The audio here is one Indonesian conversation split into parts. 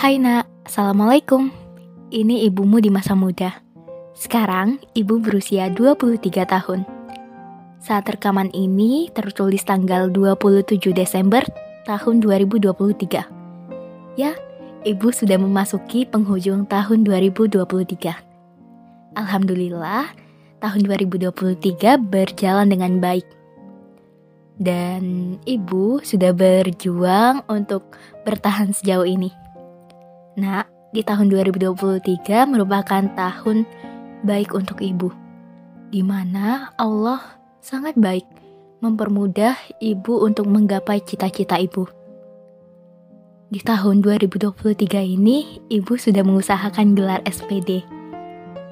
Hai nak, Assalamualaikum. Ini ibumu di masa muda. Sekarang, ibu berusia 23 tahun. Saat rekaman ini tertulis tanggal 27 Desember tahun 2023. Ya, ibu sudah memasuki penghujung tahun 2023. Alhamdulillah, tahun 2023 berjalan dengan baik. Dan ibu sudah berjuang untuk bertahan sejauh ini. Nah, di tahun 2023 merupakan tahun baik untuk ibu, di mana Allah sangat baik mempermudah ibu untuk menggapai cita-cita ibu. Di tahun 2023 ini, ibu sudah mengusahakan gelar SPD.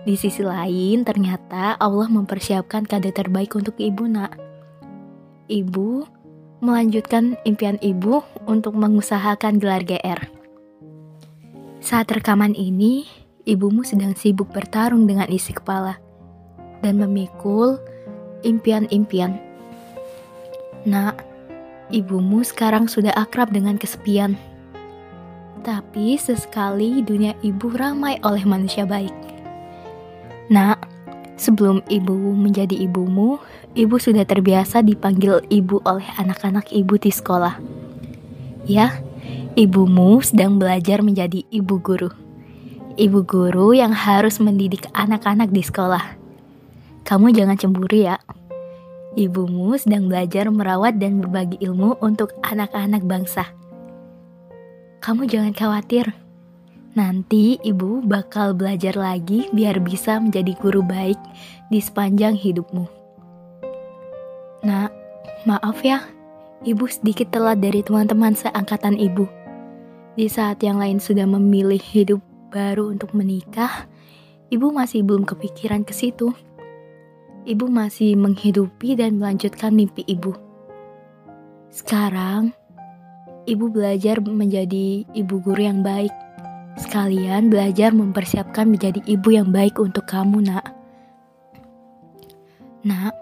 Di sisi lain, ternyata Allah mempersiapkan kado terbaik untuk ibu, Nak. Ibu melanjutkan impian ibu untuk mengusahakan gelar GR. Saat rekaman ini, ibumu sedang sibuk bertarung dengan isi kepala dan memikul impian-impian. Nak, ibumu sekarang sudah akrab dengan kesepian. Tapi sesekali dunia ibu ramai oleh manusia baik. Nak, sebelum ibu menjadi ibumu, ibu sudah terbiasa dipanggil ibu oleh anak-anak ibu di sekolah. Ya, Ibumu sedang belajar menjadi ibu guru. Ibu guru yang harus mendidik anak-anak di sekolah. Kamu jangan cemburu ya. Ibumu sedang belajar merawat dan berbagi ilmu untuk anak-anak bangsa. Kamu jangan khawatir. Nanti ibu bakal belajar lagi biar bisa menjadi guru baik di sepanjang hidupmu. Nah, maaf ya, ibu sedikit telat dari teman-teman seangkatan ibu. Di saat yang lain sudah memilih hidup baru untuk menikah, ibu masih belum kepikiran ke situ. Ibu masih menghidupi dan melanjutkan mimpi ibu. Sekarang, ibu belajar menjadi ibu guru yang baik. Sekalian belajar mempersiapkan menjadi ibu yang baik untuk kamu, Nak. Nak,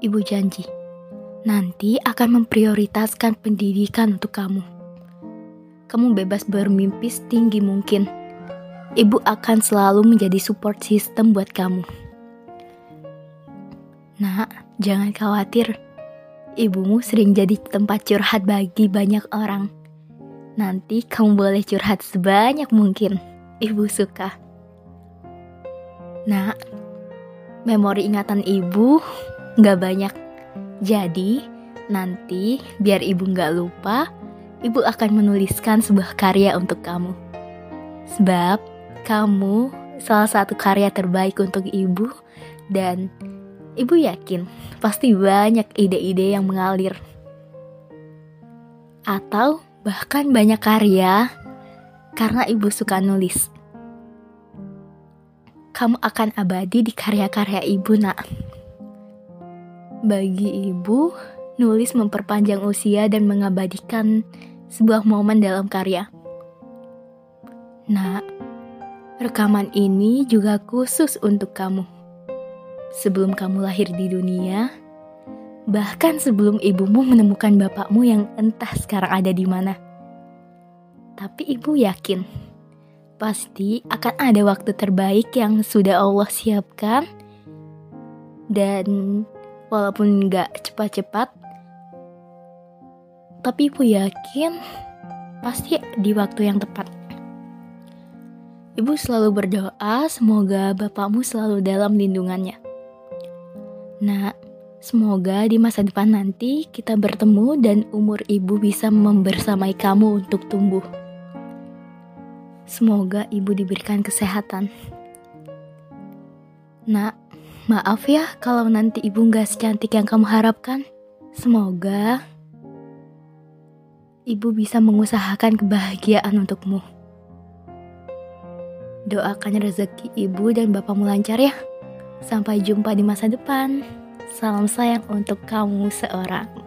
ibu janji nanti akan memprioritaskan pendidikan untuk kamu kamu bebas bermimpi setinggi mungkin. Ibu akan selalu menjadi support system buat kamu. Nak, jangan khawatir. Ibumu sering jadi tempat curhat bagi banyak orang. Nanti kamu boleh curhat sebanyak mungkin. Ibu suka. Nak, memori ingatan ibu nggak banyak. Jadi, nanti biar ibu nggak lupa, ibu akan menuliskan sebuah karya untuk kamu. Sebab kamu salah satu karya terbaik untuk ibu dan ibu yakin pasti banyak ide-ide yang mengalir. Atau bahkan banyak karya karena ibu suka nulis. Kamu akan abadi di karya-karya ibu, Nak. Bagi ibu, nulis memperpanjang usia dan mengabadikan sebuah momen dalam karya. Nah, rekaman ini juga khusus untuk kamu. Sebelum kamu lahir di dunia, bahkan sebelum ibumu menemukan bapakmu yang entah sekarang ada di mana. Tapi ibu yakin, pasti akan ada waktu terbaik yang sudah Allah siapkan. Dan walaupun nggak cepat-cepat, tapi ibu yakin pasti di waktu yang tepat. Ibu selalu berdoa semoga bapakmu selalu dalam lindungannya. Nah, semoga di masa depan nanti kita bertemu dan umur ibu bisa membersamai kamu untuk tumbuh. Semoga ibu diberikan kesehatan. Nak, maaf ya kalau nanti ibu gak secantik yang kamu harapkan. Semoga ibu bisa mengusahakan kebahagiaan untukmu. Doakan rezeki ibu dan bapakmu lancar ya. Sampai jumpa di masa depan. Salam sayang untuk kamu seorang.